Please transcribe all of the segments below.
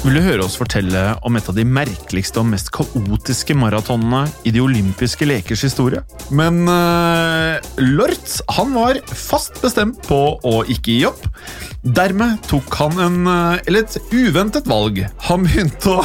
Vil du høre oss fortelle om et av de merkeligste og mest kaotiske maratonene i de olympiske lekers historie? Men uh, Lortz han var fast bestemt på å ikke gi opp. Dermed tok han en, eh, eller et uventet valg. Han begynte å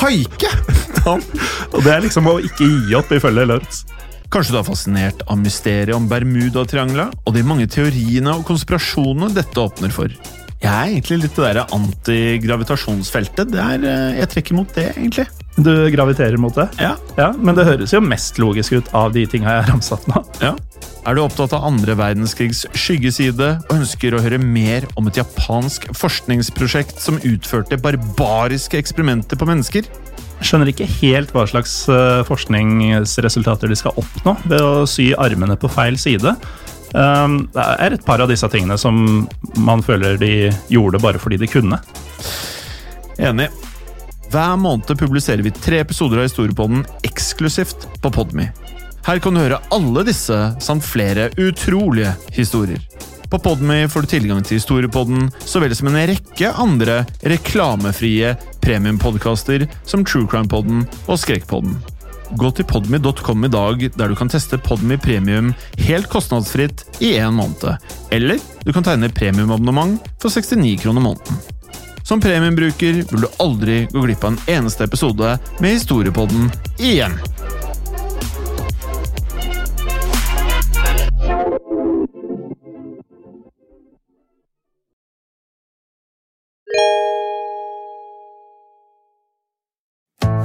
haike! Og det er liksom å ikke gi opp, ifølge Lortz. Kanskje du er fascinert av mysteriet om Bermudatriangelet og de mange teoriene og konspirasjonene dette åpner for. Jeg er egentlig litt det der antigravitasjonsfeltet. Det er, eh, jeg trekker mot det, egentlig. Du graviterer mot det? Ja. Ja, Men det høres jo mest logisk ut av de tinga jeg har ramsatt nå. Ja. Er du opptatt av andre verdenskrigs skyggeside og ønsker å høre mer om et japansk forskningsprosjekt som utførte barbariske eksperimenter på mennesker? Skjønner ikke helt hva slags eh, forskningsresultater de skal oppnå ved å sy armene på feil side. Um, det er et par av disse tingene som man føler de gjorde bare fordi de kunne. Enig. Hver måned publiserer vi tre episoder av Historiepodden eksklusivt på Podme. Her kan du høre alle disse samt flere utrolige historier. På Podme får du tilgang til Historiepodden så vel som en rekke andre reklamefrie premiumpodkaster som True Crime-podden og Skrekkpodden. Gå til podmy.com i dag, der du kan teste Podmy Premium helt kostnadsfritt i én måned. Eller du kan tegne premiumabonnement for 69 kroner måneden. Som premiumbruker vil du aldri gå glipp av en eneste episode med Historiepodden igjen.